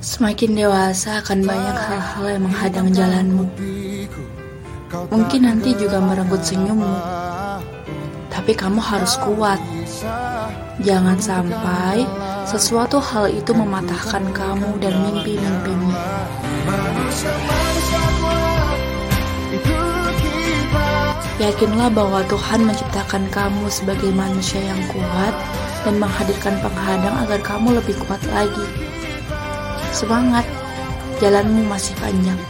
Semakin dewasa akan banyak hal-hal yang menghadang jalanmu. Mungkin nanti juga merenggut senyummu. Tapi kamu harus kuat. Jangan sampai sesuatu hal itu mematahkan kamu dan mimpi-mimpimu. Yakinlah bahwa Tuhan menciptakan kamu sebagai manusia yang kuat dan menghadirkan penghadang agar kamu lebih kuat lagi. Semangat, jalanmu masih panjang.